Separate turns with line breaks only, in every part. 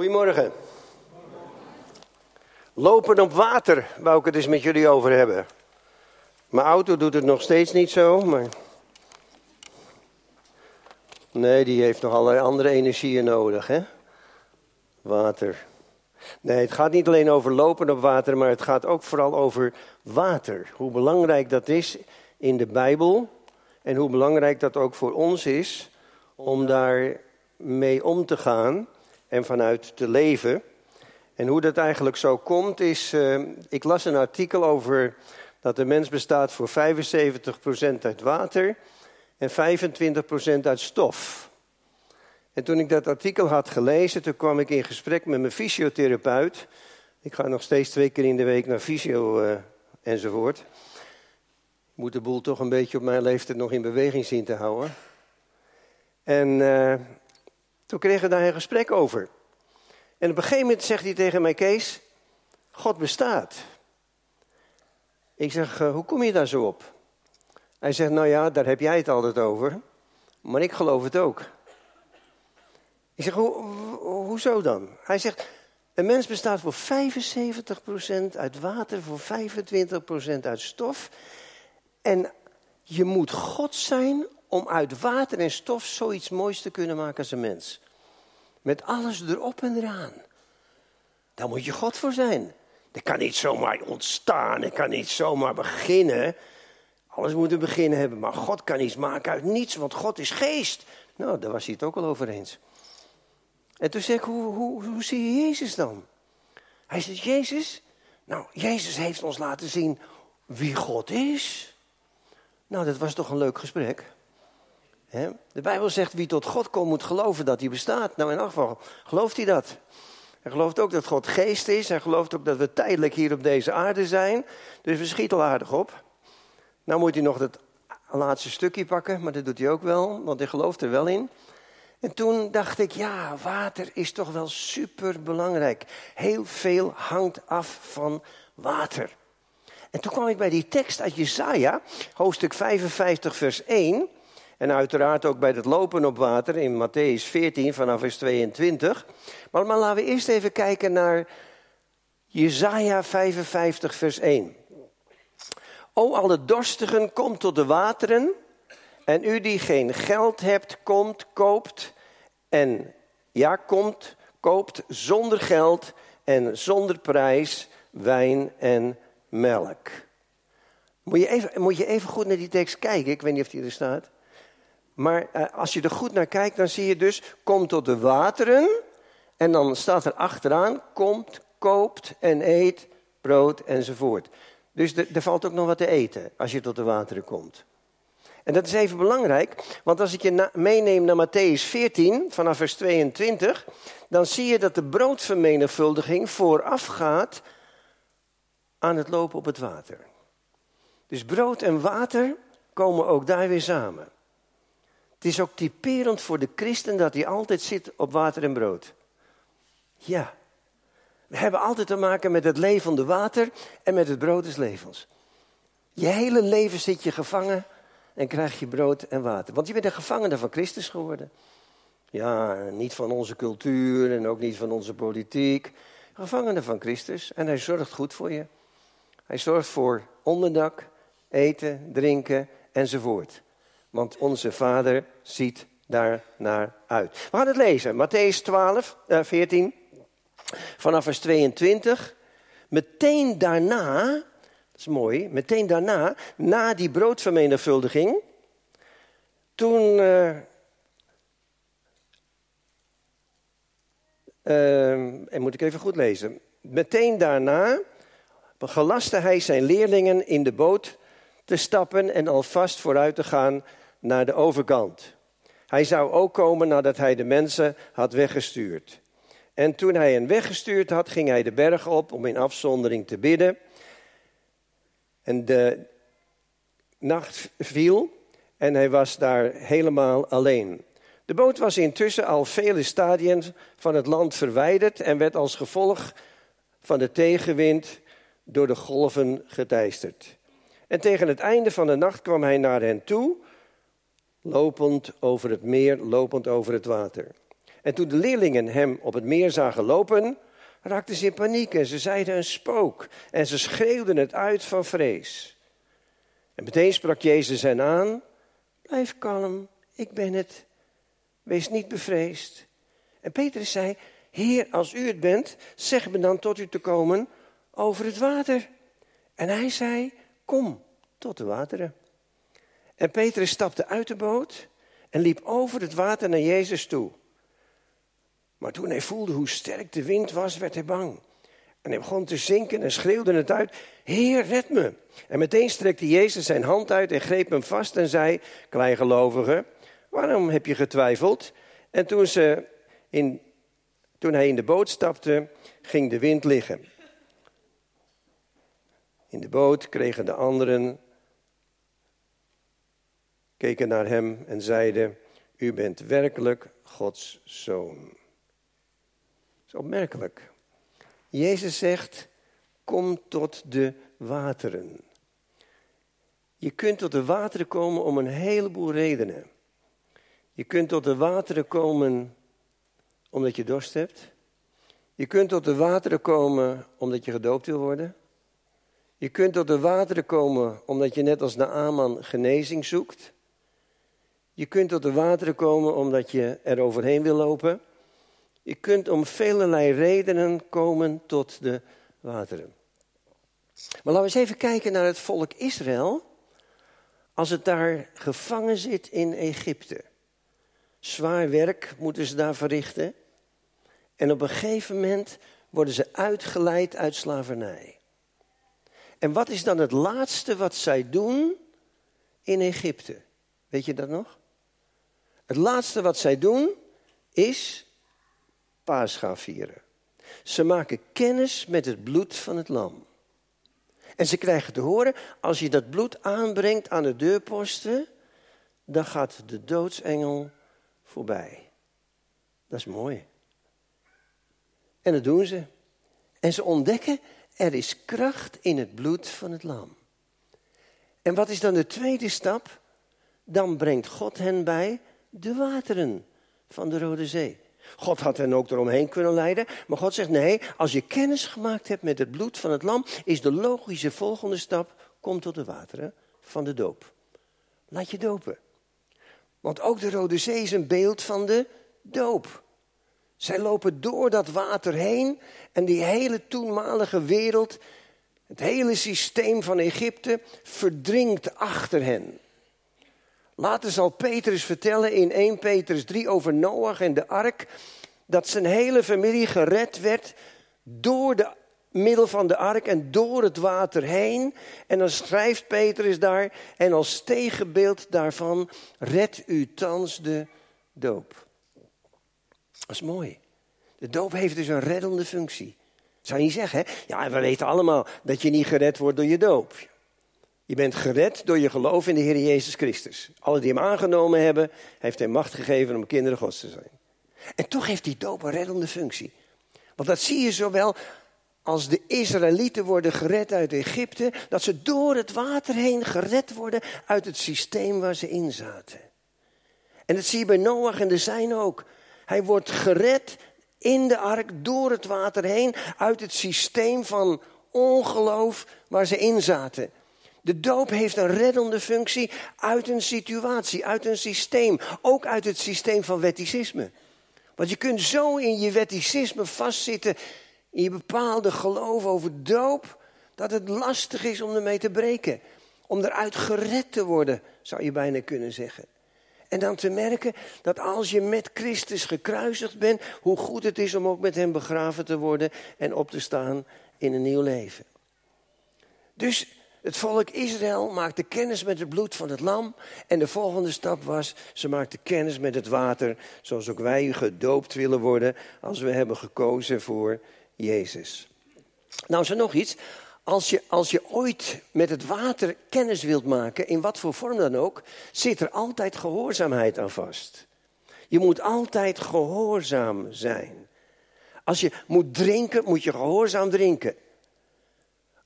Goedemorgen. Lopen op water, wou ik het eens met jullie over hebben. Mijn auto doet het nog steeds niet zo, maar. Nee, die heeft nog allerlei andere energieën nodig, hè? Water. Nee, het gaat niet alleen over lopen op water, maar het gaat ook vooral over water. Hoe belangrijk dat is in de Bijbel en hoe belangrijk dat ook voor ons is om daar mee om te gaan en vanuit te leven. En hoe dat eigenlijk zo komt is, uh, ik las een artikel over dat de mens bestaat voor 75% uit water en 25% uit stof. En toen ik dat artikel had gelezen, toen kwam ik in gesprek met mijn fysiotherapeut. Ik ga nog steeds twee keer in de week naar fysio uh, enzovoort. Moet de boel toch een beetje op mijn leeftijd nog in beweging zien te houden. En uh, toen kregen daar een gesprek over. En op een gegeven moment zegt hij tegen mij, Kees, God bestaat. Ik zeg, uh, hoe kom je daar zo op? Hij zegt, nou ja, daar heb jij het altijd over. Maar ik geloof het ook. Ik zeg, Ho hoezo dan? Hij zegt, een mens bestaat voor 75% uit water, voor 25% uit stof. En je moet God zijn om uit water en stof zoiets moois te kunnen maken als een mens. Met alles erop en eraan. Daar moet je God voor zijn. Dat kan niet zomaar ontstaan, dat kan niet zomaar beginnen. Alles moet een begin hebben, maar God kan iets maken uit niets, want God is geest. Nou, daar was hij het ook al over eens. En toen zei ik, hoe, hoe, hoe zie je Jezus dan? Hij zegt, Jezus? Nou, Jezus heeft ons laten zien wie God is. Nou, dat was toch een leuk gesprek. De Bijbel zegt, wie tot God komt moet geloven dat hij bestaat. Nou, in geval gelooft hij dat. Hij gelooft ook dat God geest is. Hij gelooft ook dat we tijdelijk hier op deze aarde zijn. Dus we schieten al aardig op. Nou moet hij nog het laatste stukje pakken, maar dat doet hij ook wel, want hij gelooft er wel in. En toen dacht ik, ja, water is toch wel super belangrijk. Heel veel hangt af van water. En toen kwam ik bij die tekst uit Jesaja, hoofdstuk 55, vers 1. En uiteraard ook bij het lopen op water in Matthäus 14 vanaf vers 22. Maar, maar laten we eerst even kijken naar Jesaja 55, vers 1. O alle dorstigen, kom tot de wateren. En u die geen geld hebt, komt, koopt. En ja, komt, koopt zonder geld en zonder prijs wijn en melk. Moet je, even, moet je even goed naar die tekst kijken. Ik weet niet of die er staat. Maar uh, als je er goed naar kijkt, dan zie je dus: kom tot de wateren. En dan staat er achteraan: komt, koopt en eet brood enzovoort. Dus er valt ook nog wat te eten als je tot de wateren komt. En dat is even belangrijk, want als ik je meeneem naar Matthäus 14, vanaf vers 22, dan zie je dat de broodvermenigvuldiging voorafgaat aan het lopen op het water. Dus brood en water komen ook daar weer samen. Het is ook typerend voor de christen dat hij altijd zit op water en brood. Ja, we hebben altijd te maken met het levende water en met het brood des levens. Je hele leven zit je gevangen en krijg je brood en water. Want je bent een gevangene van Christus geworden. Ja, niet van onze cultuur en ook niet van onze politiek. Gevangene van Christus en hij zorgt goed voor je. Hij zorgt voor onderdak, eten, drinken enzovoort. Want onze Vader ziet daar naar uit. We gaan het lezen. Matthäus 12, uh, 14, vanaf vers 22. Meteen daarna is mooi. Meteen daarna, na die broodvermenigvuldiging, toen. Uh, uh, en moet ik even goed lezen. Meteen daarna gelaste hij zijn leerlingen in de boot te stappen en alvast vooruit te gaan naar de overkant. Hij zou ook komen nadat hij de mensen had weggestuurd. En toen hij hen weggestuurd had, ging hij de berg op om in afzondering te bidden. En de nacht viel en hij was daar helemaal alleen. De boot was intussen al vele stadien van het land verwijderd en werd als gevolg van de tegenwind door de golven geteisterd. En tegen het einde van de nacht kwam hij naar hen toe, lopend over het meer, lopend over het water. En toen de leerlingen hem op het meer zagen lopen, raakten ze in paniek en ze zeiden een spook. En ze schreeuwden het uit van vrees. En meteen sprak Jezus hen aan: Blijf kalm, ik ben het. Wees niet bevreesd. En Petrus zei: Heer, als u het bent, zeg me dan tot u te komen over het water. En hij zei: Kom tot de wateren. En Petrus stapte uit de boot en liep over het water naar Jezus toe. Maar toen hij voelde hoe sterk de wind was, werd hij bang. En hij begon te zinken en schreeuwde het uit: Heer, red me. En meteen strekte Jezus zijn hand uit en greep hem vast en zei: Kleingelovige, waarom heb je getwijfeld? En toen, ze in, toen hij in de boot stapte, ging de wind liggen. In de boot kregen de anderen, keken naar hem en zeiden: U bent werkelijk Gods zoon. Dat is opmerkelijk. Jezus zegt: Kom tot de wateren. Je kunt tot de wateren komen om een heleboel redenen. Je kunt tot de wateren komen omdat je dorst hebt. Je kunt tot de wateren komen omdat je gedoopt wil worden. Je kunt tot de wateren komen omdat je net als Naaman genezing zoekt. Je kunt tot de wateren komen omdat je er overheen wil lopen. Je kunt om velelei redenen komen tot de wateren. Maar laten we eens even kijken naar het volk Israël. Als het daar gevangen zit in Egypte. Zwaar werk moeten ze daar verrichten. En op een gegeven moment worden ze uitgeleid uit slavernij. En wat is dan het laatste wat zij doen in Egypte? Weet je dat nog? Het laatste wat zij doen is Pascha vieren. Ze maken kennis met het bloed van het lam. En ze krijgen te horen, als je dat bloed aanbrengt aan de deurposten, dan gaat de doodsengel voorbij. Dat is mooi. En dat doen ze. En ze ontdekken, er is kracht in het bloed van het lam. En wat is dan de tweede stap? Dan brengt God hen bij de wateren van de Rode Zee. God had hen ook eromheen kunnen leiden. Maar God zegt nee, als je kennis gemaakt hebt met het bloed van het lam, is de logische volgende stap, kom tot de wateren van de doop. Laat je dopen. Want ook de Rode Zee is een beeld van de doop. Zij lopen door dat water heen en die hele toenmalige wereld, het hele systeem van Egypte, verdrinkt achter hen. Later zal Petrus vertellen in 1 Petrus 3 over Noach en de ark, dat zijn hele familie gered werd door de middel van de ark en door het water heen. En dan schrijft Petrus daar, en als tegenbeeld daarvan, red u thans de doop. Dat is mooi. De doop heeft dus een reddende functie. Zou je niet zeggen, hè? Ja, we weten allemaal dat je niet gered wordt door je doop. Je bent gered door je geloof in de Heer Jezus Christus. Alle die hem aangenomen hebben, heeft hij macht gegeven om kinderen Gods te zijn. En toch heeft die doop een reddende functie. Want dat zie je zowel als de Israëlieten worden gered uit Egypte, dat ze door het water heen gered worden uit het systeem waar ze in zaten. En dat zie je bij Noach en de zijn ook. Hij wordt gered in de ark door het water heen uit het systeem van ongeloof waar ze in zaten. De doop heeft een reddende functie uit een situatie, uit een systeem. Ook uit het systeem van wetticisme. Want je kunt zo in je wetticisme vastzitten, in je bepaalde geloof over doop, dat het lastig is om ermee te breken. Om eruit gered te worden, zou je bijna kunnen zeggen. En dan te merken dat als je met Christus gekruisigd bent, hoe goed het is om ook met hem begraven te worden en op te staan in een nieuw leven. Dus het volk Israël maakte kennis met het bloed van het lam. En de volgende stap was, ze maakten kennis met het water. Zoals ook wij gedoopt willen worden als we hebben gekozen voor Jezus. Nou is er nog iets. Als je, als je ooit met het water kennis wilt maken, in wat voor vorm dan ook, zit er altijd gehoorzaamheid aan vast. Je moet altijd gehoorzaam zijn. Als je moet drinken, moet je gehoorzaam drinken.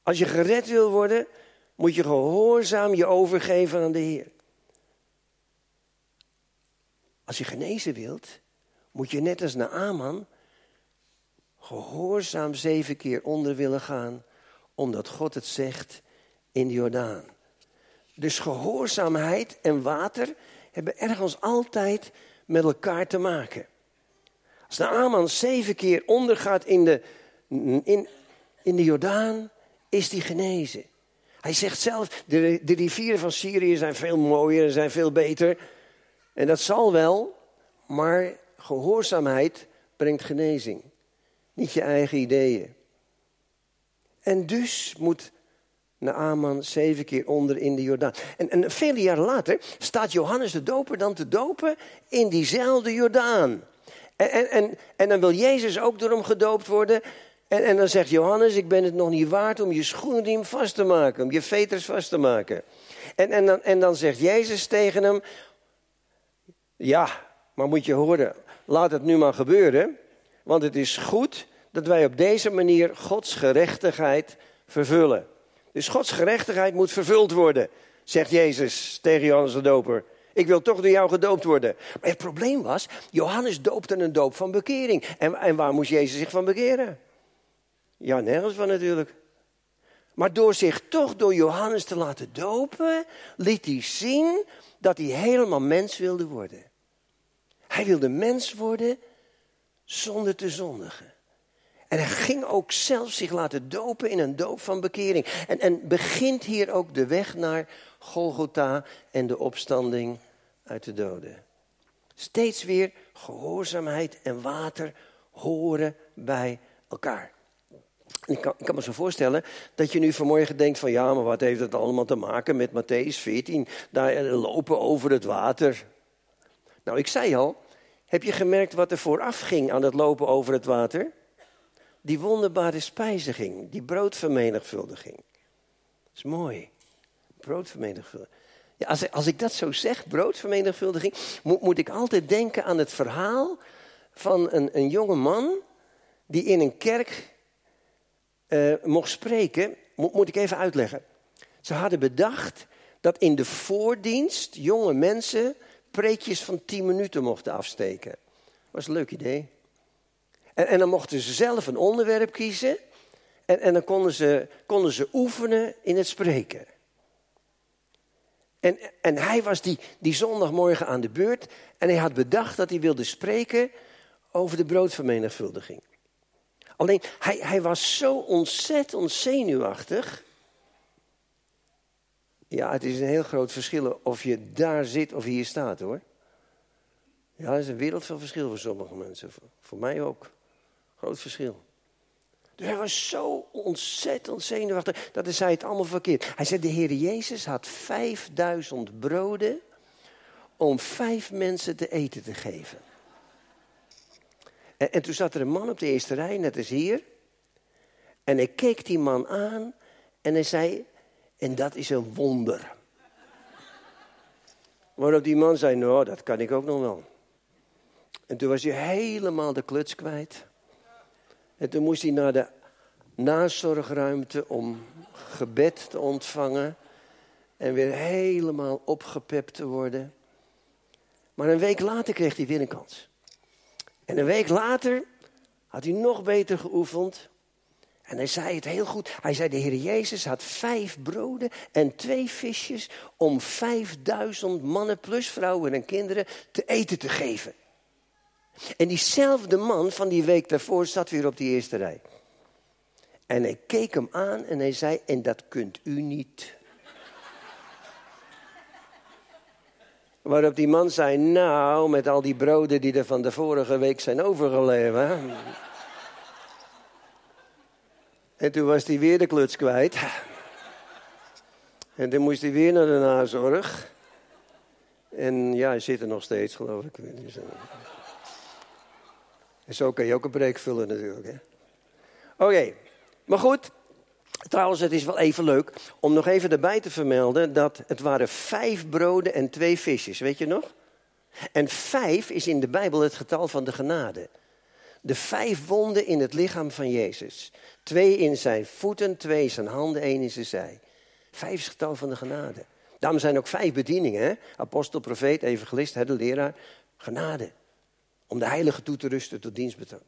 Als je gered wil worden, moet je gehoorzaam je overgeven aan de Heer. Als je genezen wilt, moet je net als Naaman gehoorzaam zeven keer onder willen gaan, omdat God het zegt in de Jordaan. Dus gehoorzaamheid en water hebben ergens altijd met elkaar te maken. Als Naaman zeven keer ondergaat in de, in, in de Jordaan, is hij genezen. Hij zegt zelf, de, de rivieren van Syrië zijn veel mooier en zijn veel beter. En dat zal wel, maar gehoorzaamheid brengt genezing. Niet je eigen ideeën. En dus moet Naaman zeven keer onder in de Jordaan. En, en vele jaren later staat Johannes de Doper dan te dopen in diezelfde Jordaan. En, en, en, en dan wil Jezus ook door hem gedoopt worden. En, en dan zegt Johannes, ik ben het nog niet waard om je schoenriem vast te maken, om je veters vast te maken. En, en, dan, en dan zegt Jezus tegen hem, ja, maar moet je horen, laat het nu maar gebeuren, want het is goed dat wij op deze manier Gods gerechtigheid vervullen. Dus Gods gerechtigheid moet vervuld worden, zegt Jezus tegen Johannes de Doper. Ik wil toch door jou gedoopt worden. Maar het probleem was, Johannes doopte een doop van bekering. En, en waar moest Jezus zich van bekeren? Ja, nergens van natuurlijk. Maar door zich toch door Johannes te laten dopen, liet hij zien dat hij helemaal mens wilde worden. Hij wilde mens worden zonder te zondigen. En hij ging ook zelf zich laten dopen in een doop van bekering. En, en begint hier ook de weg naar Golgotha en de opstanding uit de doden. Steeds weer gehoorzaamheid en water horen bij elkaar. Ik kan, ik kan, me zo voorstellen dat je nu vanmorgen denkt van ja, maar wat heeft het allemaal te maken met Matthäus 14? Daar lopen over het water. Nou, ik zei al, heb je gemerkt wat er vooraf ging aan het lopen over het water? Die wonderbare spijziging, die broodvermenigvuldiging. Dat is mooi. Broodvermenigvuldiging. Ja, als, als ik dat zo zeg, broodvermenigvuldiging, moet, moet ik altijd denken aan het verhaal van een, een jonge man die in een kerk uh, mocht spreken. Moet, moet ik even uitleggen. Ze hadden bedacht dat in de voordienst jonge mensen preekjes van 10 minuten mochten afsteken. Was een leuk idee. En, en dan mochten ze zelf een onderwerp kiezen. En, en dan konden ze, konden ze oefenen in het spreken. En, en hij was die, die zondagmorgen aan de beurt. En hij had bedacht dat hij wilde spreken over de broodvermenigvuldiging. Alleen, hij, hij was zo ontzettend zenuwachtig. Ja, het is een heel groot verschil of je daar zit of hier staat hoor. Ja, dat is een wereld van verschil voor sommige mensen. Voor mij ook. Groot verschil. Dus hij was zo ontzettend zenuwachtig dat hij zei het allemaal verkeerd. Hij zei, de Heer Jezus had 5000 broden om vijf mensen te eten te geven. En, en toen zat er een man op de eerste rij, net als hier. En ik keek die man aan en hij zei, en dat is een wonder. Waarop die man zei, nou, dat kan ik ook nog wel. En toen was hij helemaal de kluts kwijt. En toen moest hij naar de nazorgruimte om gebed te ontvangen. En weer helemaal opgepept te worden. Maar een week later kreeg hij weer een kans. En een week later had hij nog beter geoefend. En hij zei het heel goed. Hij zei, de Heer Jezus had vijf broden en twee visjes om vijfduizend mannen plus vrouwen en kinderen te eten te geven. En diezelfde man van die week daarvoor zat weer op die eerste rij. En hij keek hem aan en hij zei, en dat kunt u niet. Waarop die man zei, nou, met al die broden die er van de vorige week zijn overgeleverd. En toen was hij weer de kluts kwijt. En toen moest hij weer naar de nazorg. En ja, hij zit er nog steeds, geloof ik. En zo kan je ook een preek vullen natuurlijk. Oké, maar goed. Trouwens, het is wel even leuk om nog even erbij te vermelden dat het waren vijf broden en twee visjes, weet je nog? En vijf is in de Bijbel het getal van de genade. De vijf wonden in het lichaam van Jezus. Twee in zijn voeten, twee in zijn handen, één in zijn zij. Vijf is het getal van de genade. Daarom zijn ook vijf bedieningen. Apostel, profeet, evangelist, de leraar. Genade. Om de heilige toe te rusten tot dienstbetoon.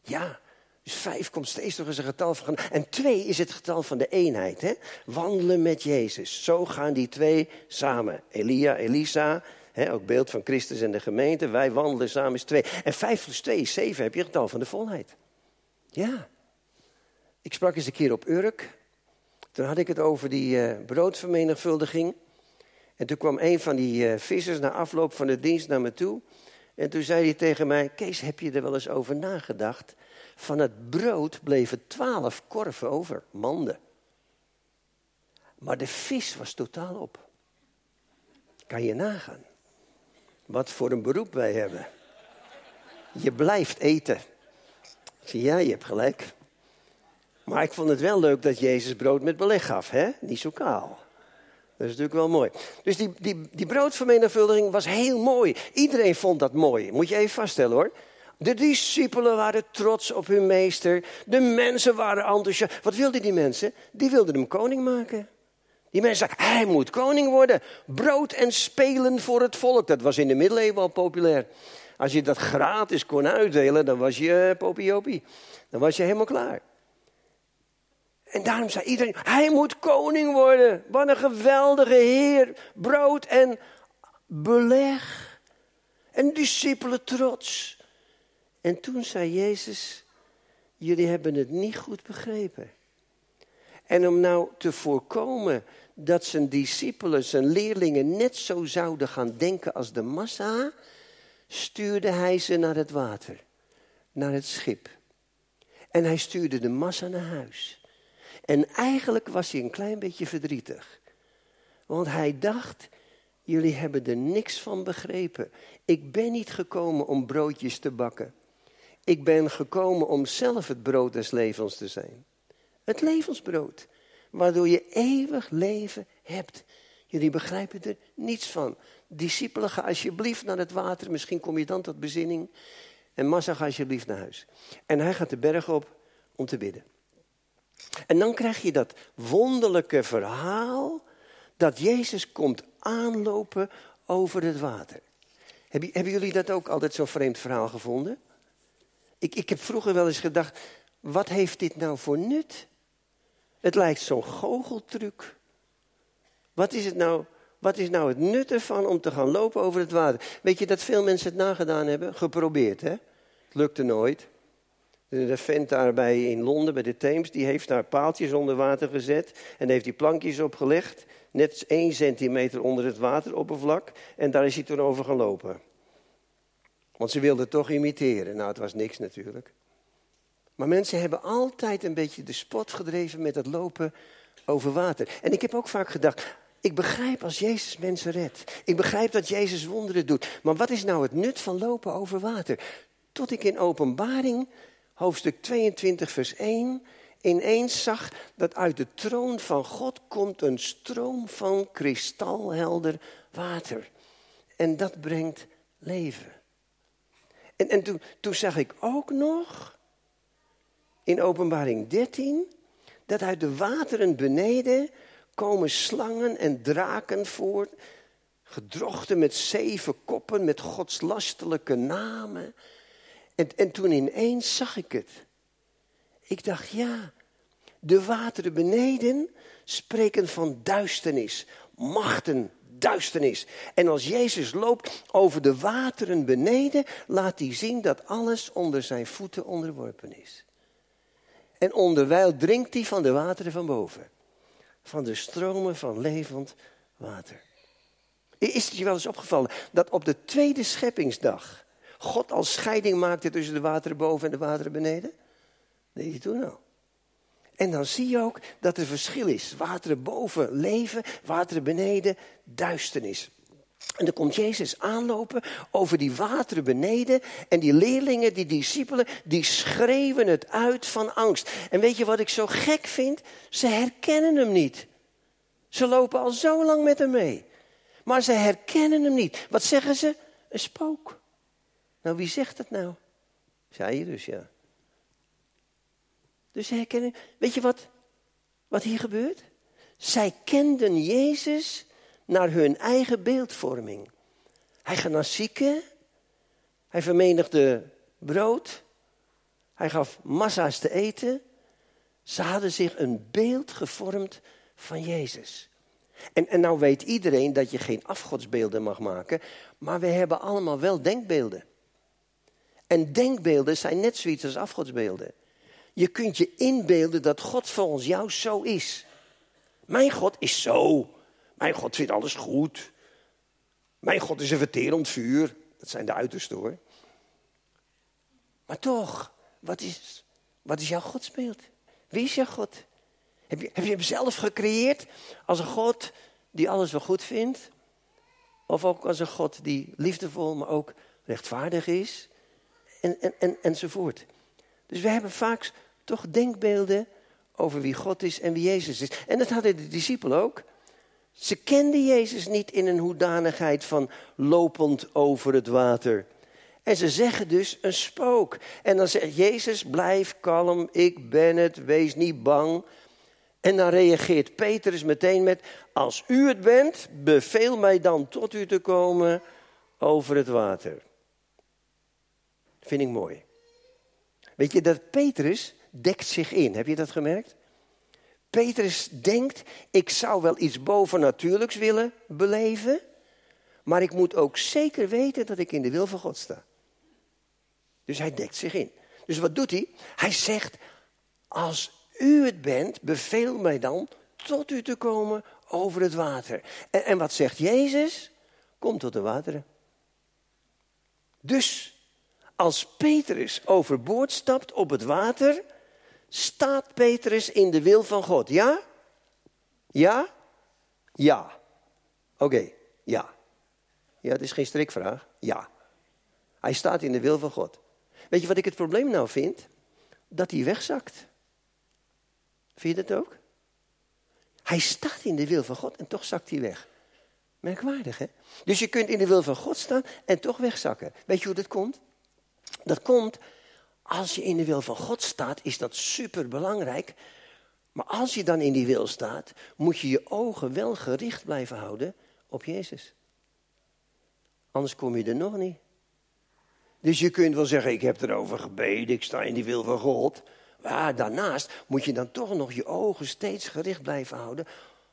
Ja, dus vijf komt steeds nog eens een getal van. En twee is het getal van de eenheid. Hè? Wandelen met Jezus. Zo gaan die twee samen. Elia, Elisa. Hè, ook beeld van Christus en de gemeente. Wij wandelen samen is twee. En vijf plus twee is zeven. Heb je het getal van de volheid. Ja. Ik sprak eens een keer op Urk. Toen had ik het over die uh, broodvermenigvuldiging. En toen kwam een van die uh, vissers na afloop van de dienst naar me toe. En toen zei hij tegen mij: Kees, heb je er wel eens over nagedacht? Van het brood bleven twaalf korven over, manden. Maar de vis was totaal op. Kan je nagaan. Wat voor een beroep wij hebben. Je blijft eten. Zei, ja, je hebt gelijk. Maar ik vond het wel leuk dat Jezus brood met beleg gaf, hè? Niet zo kaal. Dat is natuurlijk wel mooi. Dus die, die, die broodvermenigvuldiging was heel mooi. Iedereen vond dat mooi. Moet je even vaststellen hoor. De discipelen waren trots op hun meester. De mensen waren enthousiast. Wat wilden die mensen? Die wilden hem koning maken. Die mensen zeiden, hij moet koning worden. Brood en spelen voor het volk. Dat was in de middeleeuwen al populair. Als je dat gratis kon uitdelen, dan was je uh, popiopie. Dan was je helemaal klaar. En daarom zei iedereen, hij moet koning worden. Wat een geweldige heer. Brood en beleg. En discipelen trots. En toen zei Jezus, jullie hebben het niet goed begrepen. En om nou te voorkomen dat zijn discipelen, zijn leerlingen net zo zouden gaan denken als de massa, stuurde hij ze naar het water, naar het schip. En hij stuurde de massa naar huis. En eigenlijk was hij een klein beetje verdrietig. Want hij dacht, jullie hebben er niks van begrepen. Ik ben niet gekomen om broodjes te bakken. Ik ben gekomen om zelf het brood des levens te zijn. Het levensbrood. Waardoor je eeuwig leven hebt. Jullie begrijpen er niets van. Discipelen, ga alsjeblieft naar het water. Misschien kom je dan tot bezinning. En Massa, ga alsjeblieft naar huis. En hij gaat de berg op om te bidden. En dan krijg je dat wonderlijke verhaal dat Jezus komt aanlopen over het water. Hebben jullie dat ook altijd zo'n vreemd verhaal gevonden? Ik, ik heb vroeger wel eens gedacht, wat heeft dit nou voor nut? Het lijkt zo'n goocheltruc. Wat is, het nou, wat is nou het nut ervan om te gaan lopen over het water? Weet je dat veel mensen het nagedaan hebben? Geprobeerd, hè? Het lukte nooit. De vent daarbij in Londen, bij de Theems, die heeft daar paaltjes onder water gezet. En heeft die plankjes opgelegd, net één centimeter onder het wateroppervlak. En daar is hij toen over gelopen. Want ze wilden toch imiteren. Nou, het was niks natuurlijk. Maar mensen hebben altijd een beetje de spot gedreven met het lopen over water. En ik heb ook vaak gedacht, ik begrijp als Jezus mensen redt. Ik begrijp dat Jezus wonderen doet. Maar wat is nou het nut van lopen over water? Tot ik in openbaring, hoofdstuk 22, vers 1, ineens zag dat uit de troon van God komt een stroom van kristalhelder water. En dat brengt leven. En, en toen, toen zag ik ook nog in openbaring 13 dat uit de wateren beneden komen slangen en draken voort, gedrochten met zeven koppen, met godslastelijke namen. En, en toen ineens zag ik het. Ik dacht, ja, de wateren beneden spreken van duisternis, machten, duisternis. En als Jezus loopt over de wateren beneden, laat hij zien dat alles onder zijn voeten onderworpen is. En onderwijl drinkt hij van de wateren van boven. Van de stromen van levend water. Is het je wel eens opgevallen dat op de tweede scheppingsdag God als scheiding maakte tussen de wateren boven en de wateren beneden? Nee, je toen al. En dan zie je ook dat er verschil is. Wateren boven leven, wateren beneden duisternis. En dan komt Jezus aanlopen over die wateren beneden. En die leerlingen, die discipelen, die schreeuwen het uit van angst. En weet je wat ik zo gek vind? Ze herkennen hem niet. Ze lopen al zo lang met hem mee. Maar ze herkennen hem niet. Wat zeggen ze? Een spook. Nou, wie zegt dat nou? Zei je dus, ja. Dus ze herkennen. Weet je wat, wat hier gebeurt? Zij kenden Jezus naar hun eigen beeldvorming. Hij naar zieken. Hij vermenigde brood. Hij gaf massa's te eten. Ze hadden zich een beeld gevormd van Jezus. En, en nou weet iedereen dat je geen afgodsbeelden mag maken, maar we hebben allemaal wel denkbeelden. En denkbeelden zijn net zoiets als afgodsbeelden. Je kunt je inbeelden dat God volgens jou zo is. Mijn God is zo. Mijn God vindt alles goed. Mijn God is een verterend vuur. Dat zijn de uiterste hoor. Maar toch, wat is, wat is jouw godsbeeld? Wie is jouw God? Heb je, heb je hem zelf gecreëerd als een God die alles wel goed vindt? Of ook als een God die liefdevol, maar ook rechtvaardig is? En, en, en, enzovoort. Dus we hebben vaak toch denkbeelden over wie God is en wie Jezus is. En dat hadden de discipelen ook. Ze kenden Jezus niet in een hoedanigheid van lopend over het water. En ze zeggen dus een spook. En dan zegt Jezus, blijf kalm, ik ben het, wees niet bang. En dan reageert Petrus meteen met, als u het bent, beveel mij dan tot u te komen over het water. Vind ik mooi. Weet je dat Petrus dekt zich in, heb je dat gemerkt? Petrus denkt, ik zou wel iets bovennatuurlijks willen beleven, maar ik moet ook zeker weten dat ik in de wil van God sta. Dus hij dekt zich in. Dus wat doet hij? Hij zegt, als u het bent, beveel mij dan tot u te komen over het water. En, en wat zegt Jezus? Kom tot de wateren. Dus als Petrus overboord stapt op het water, staat Petrus in de wil van God. Ja? Ja? Ja. Oké, ja. Ja, het is geen strikvraag. Ja. Hij staat in de wil van God. Weet je wat ik het probleem nou vind? Dat hij wegzakt. Vind je dat ook? Hij staat in de wil van God en toch zakt hij weg. Merkwaardig, hè? Dus je kunt in de wil van God staan en toch wegzakken. Weet je hoe dat komt? Dat komt als je in de wil van God staat, is dat super belangrijk. Maar als je dan in die wil staat, moet je je ogen wel gericht blijven houden op Jezus. Anders kom je er nog niet. Dus je kunt wel zeggen, ik heb erover gebeden, ik sta in die wil van God. Maar daarnaast moet je dan toch nog je ogen steeds gericht blijven houden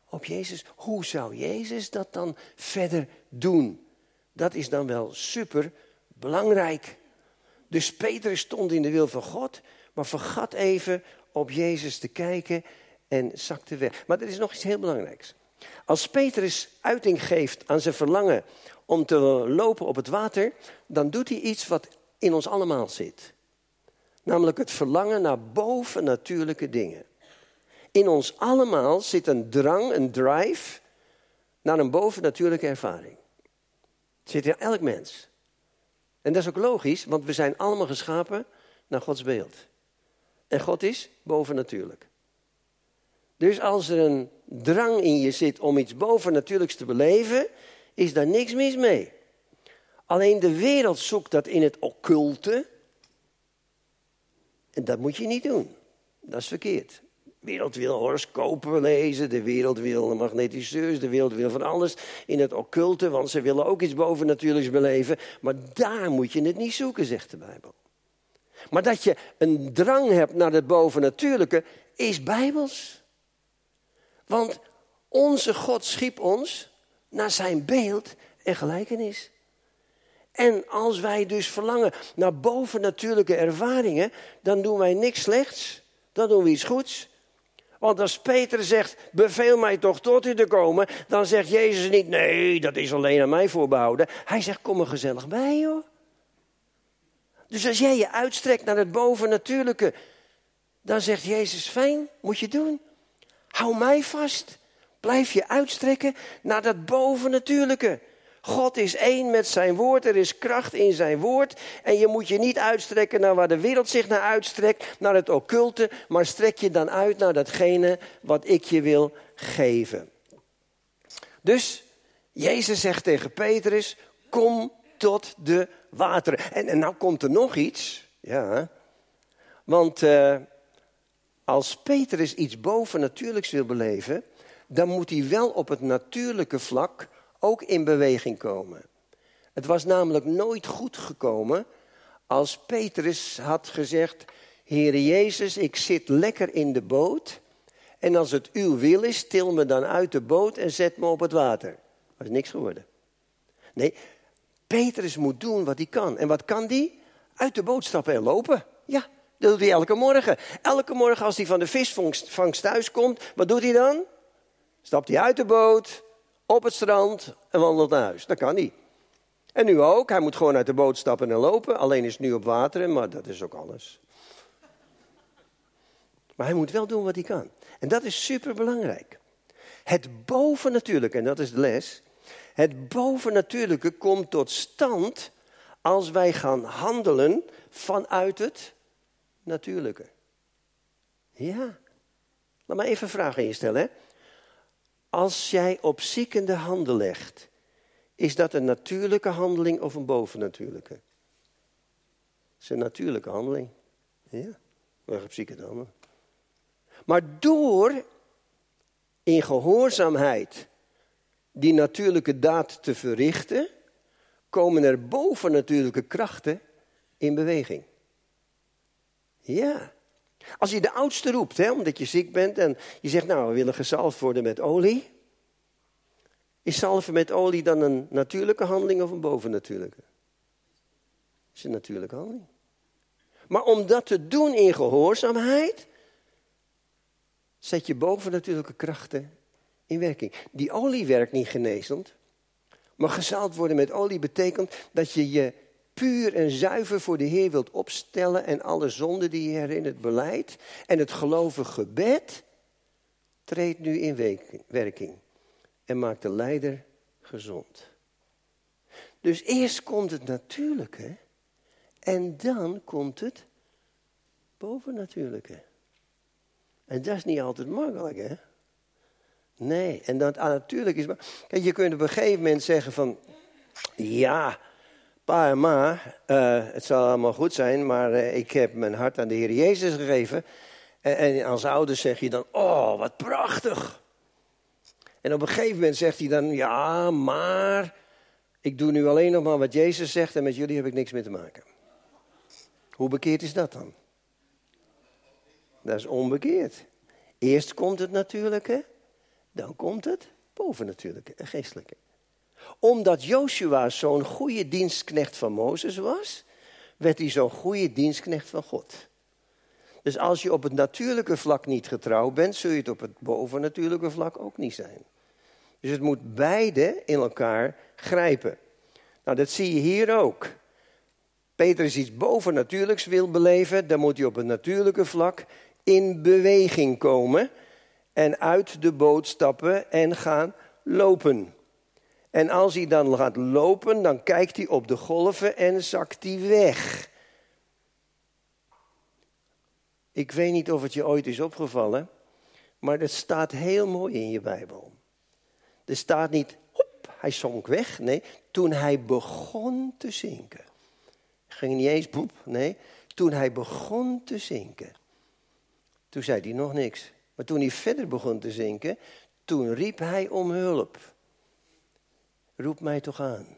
op Jezus. Hoe zou Jezus dat dan verder doen? Dat is dan wel super belangrijk. Dus Petrus stond in de wil van God, maar vergat even op Jezus te kijken en zakte weg. Maar er is nog iets heel belangrijks. Als Petrus uiting geeft aan zijn verlangen om te lopen op het water, dan doet hij iets wat in ons allemaal zit. Namelijk het verlangen naar bovennatuurlijke dingen. In ons allemaal zit een drang, een drive naar een bovennatuurlijke ervaring. Het zit in elk mens. En dat is ook logisch, want we zijn allemaal geschapen naar Gods beeld. En God is bovennatuurlijk. Dus als er een drang in je zit om iets bovennatuurlijks te beleven, is daar niks mis mee. Alleen de wereld zoekt dat in het occulte. En dat moet je niet doen. Dat is verkeerd. Wereld wil horoscopen lezen, de wereld wil magnetiseurs, de wereld wil van alles in het occulte, want ze willen ook iets bovennatuurlijks beleven. Maar daar moet je het niet zoeken, zegt de Bijbel. Maar dat je een drang hebt naar het bovennatuurlijke, is bijbels. Want onze God schiep ons naar zijn beeld en gelijkenis. En als wij dus verlangen naar bovennatuurlijke ervaringen, dan doen wij niks slechts, dan doen we iets goeds. Want als Peter zegt, beveel mij toch tot u te komen, dan zegt Jezus niet, nee, dat is alleen aan mij voorbehouden. Hij zegt, kom er gezellig bij, joh. Dus als jij je uitstrekt naar het bovennatuurlijke, dan zegt Jezus, fijn, moet je doen. Hou mij vast. Blijf je uitstrekken naar dat bovennatuurlijke. God is één met zijn woord, er is kracht in zijn woord. En je moet je niet uitstrekken naar waar de wereld zich naar uitstrekt, naar het occulte, maar strek je dan uit naar datgene wat ik je wil geven. Dus Jezus zegt tegen Petrus, kom tot de wateren. En, en nou komt er nog iets, ja. Want uh, als Petrus iets bovennatuurlijks wil beleven, dan moet hij wel op het natuurlijke vlak ook in beweging komen. Het was namelijk nooit goed gekomen als Petrus had gezegd: Heere Jezus, ik zit lekker in de boot. En als het uw wil is, til me dan uit de boot en zet me op het water. Dat is niks geworden. Nee, Petrus moet doen wat hij kan. En wat kan hij? Uit de boot stappen en lopen. Ja, dat doet hij elke morgen. Elke morgen als hij van de visvangst thuis komt, wat doet hij dan? Stapt hij uit de boot, op het strand en wandelt naar huis. Dat kan hij. En nu ook. Hij moet gewoon uit de boot stappen en lopen. Alleen is het nu op water, maar dat is ook alles. Maar hij moet wel doen wat hij kan. En dat is superbelangrijk. Het bovennatuurlijke, en dat is de les. Het bovennatuurlijke komt tot stand als wij gaan handelen vanuit het natuurlijke. Ja. Laat maar even een vraag aan. Hè? Als jij op ziekende handen legt, is dat een natuurlijke handeling of een bovennatuurlijke? Het is een natuurlijke handeling. Ja, leg op ziekende handen. Maar door in gehoorzaamheid die natuurlijke daad te verrichten, komen er bovennatuurlijke krachten in beweging. Ja. Als je de oudste roept, hè, omdat je ziek bent en je zegt, nou, we willen gezalfd worden met olie. Is zalven met olie dan een natuurlijke handeling of een bovennatuurlijke? Het is een natuurlijke handeling. Maar om dat te doen in gehoorzaamheid, zet je bovennatuurlijke krachten in werking. Die olie werkt niet genezend. Maar gezaald worden met olie betekent dat je je puur en zuiver voor de Heer wilt opstellen en alle zonden die je herinnert beleid. En het gelovige gebed treedt nu in werking en maakt de leider gezond. Dus eerst komt het natuurlijke en dan komt het bovennatuurlijke. En dat is niet altijd makkelijk, hè? Nee, en dat natuurlijk is. Kijk, je kunt op een gegeven moment zeggen van. Ja, pa en ma, uh, het zal allemaal goed zijn, maar uh, ik heb mijn hart aan de Heer Jezus gegeven. En, en, als ouders zeg je dan: Oh, wat prachtig. En op een gegeven moment zegt hij dan: Ja, maar. Ik doe nu alleen nog maar wat Jezus zegt en met jullie heb ik niks meer te maken. Hoe bekeerd is dat dan? Dat is onbekeerd. Eerst komt het natuurlijke, dan komt het bovennatuurlijke en geestelijke. Omdat Joshua zo'n goede dienstknecht van Mozes was, werd hij zo'n goede dienstknecht van God. Dus als je op het natuurlijke vlak niet getrouw bent, zul je het op het bovennatuurlijke vlak ook niet zijn. Dus het moet beide in elkaar grijpen. Nou, dat zie je hier ook. Petrus iets bovennatuurlijks wil beleven, dan moet hij op het natuurlijke vlak in beweging komen en uit de boot stappen en gaan lopen. En als hij dan gaat lopen, dan kijkt hij op de golven en zakt hij weg. Ik weet niet of het je ooit is opgevallen, maar dat staat heel mooi in je Bijbel. Er staat niet, hop, hij zonk weg. Nee, toen hij begon te zinken. Ging niet eens, boep, nee. Toen hij begon te zinken. Toen zei hij nog niks. Maar toen hij verder begon te zinken, toen riep hij om hulp. Roep mij toch aan.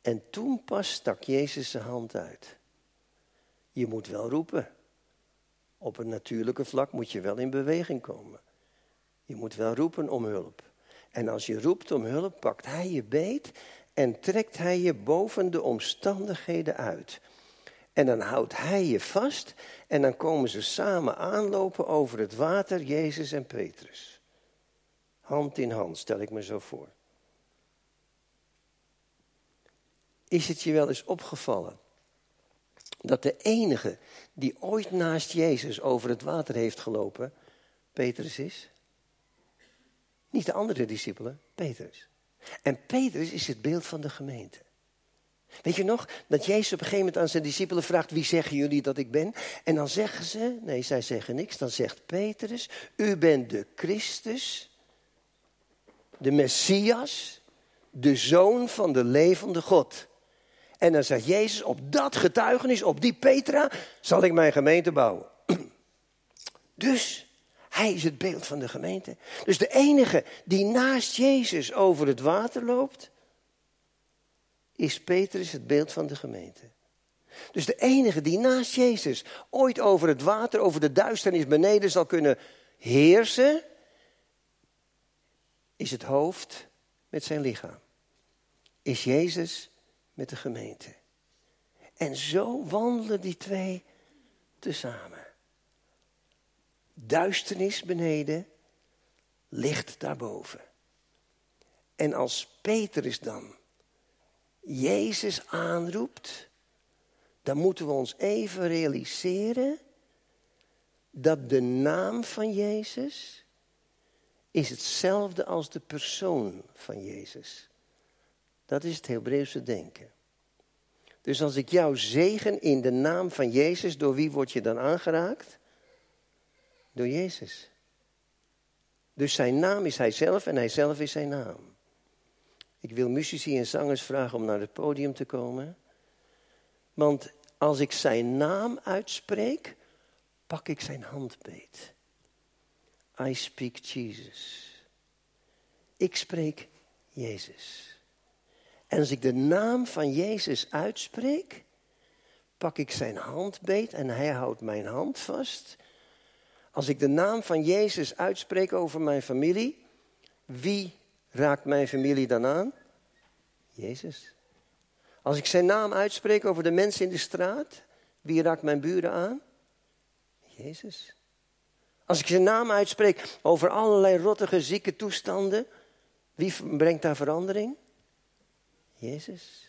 En toen pas stak Jezus zijn hand uit. Je moet wel roepen. Op een natuurlijke vlak moet je wel in beweging komen. Je moet wel roepen om hulp. En als je roept om hulp, pakt hij je beet en trekt hij je boven de omstandigheden uit. En dan houdt hij je vast en dan komen ze samen aanlopen over het water, Jezus en Petrus. Hand in hand, stel ik me zo voor. Is het je wel eens opgevallen dat de enige die ooit naast Jezus over het water heeft gelopen, Petrus is? Niet de andere discipelen, Petrus. En Petrus is het beeld van de gemeente. Weet je nog dat Jezus op een gegeven moment aan zijn discipelen vraagt: Wie zeggen jullie dat ik ben? En dan zeggen ze: Nee, zij zeggen niks. Dan zegt Petrus: U bent de Christus, de Messias, de zoon van de levende God. En dan zegt Jezus: Op dat getuigenis, op die Petra, zal ik mijn gemeente bouwen. Dus hij is het beeld van de gemeente. Dus de enige die naast Jezus over het water loopt, is Petrus het beeld van de gemeente. Dus de enige die naast Jezus ooit over het water, over de duisternis beneden zal kunnen heersen, is het hoofd met zijn lichaam. Is Jezus met de gemeente. En zo wandelen die twee tezamen. Duisternis beneden, licht daarboven. En als Petrus dan Jezus aanroept, dan moeten we ons even realiseren dat de naam van Jezus is hetzelfde als de persoon van Jezus. Dat is het Hebreeuwse denken. Dus als ik jou zegen in de naam van Jezus, door wie word je dan aangeraakt? Door Jezus. Dus zijn naam is hij zelf en hij zelf is zijn naam. Ik wil muzici en zangers vragen om naar het podium te komen. Want als ik zijn naam uitspreek, pak ik zijn hand beet. I speak Jesus. Ik spreek Jezus. En als ik de naam van Jezus uitspreek, pak ik zijn hand beet en hij houdt mijn hand vast. Als ik de naam van Jezus uitspreek over mijn familie, wie raakt mijn familie dan aan? Jezus. Als ik zijn naam uitspreek over de mensen in de straat, wie raakt mijn buren aan? Jezus. Als ik zijn naam uitspreek over allerlei rottige, zieke toestanden, wie brengt daar verandering? Jezus.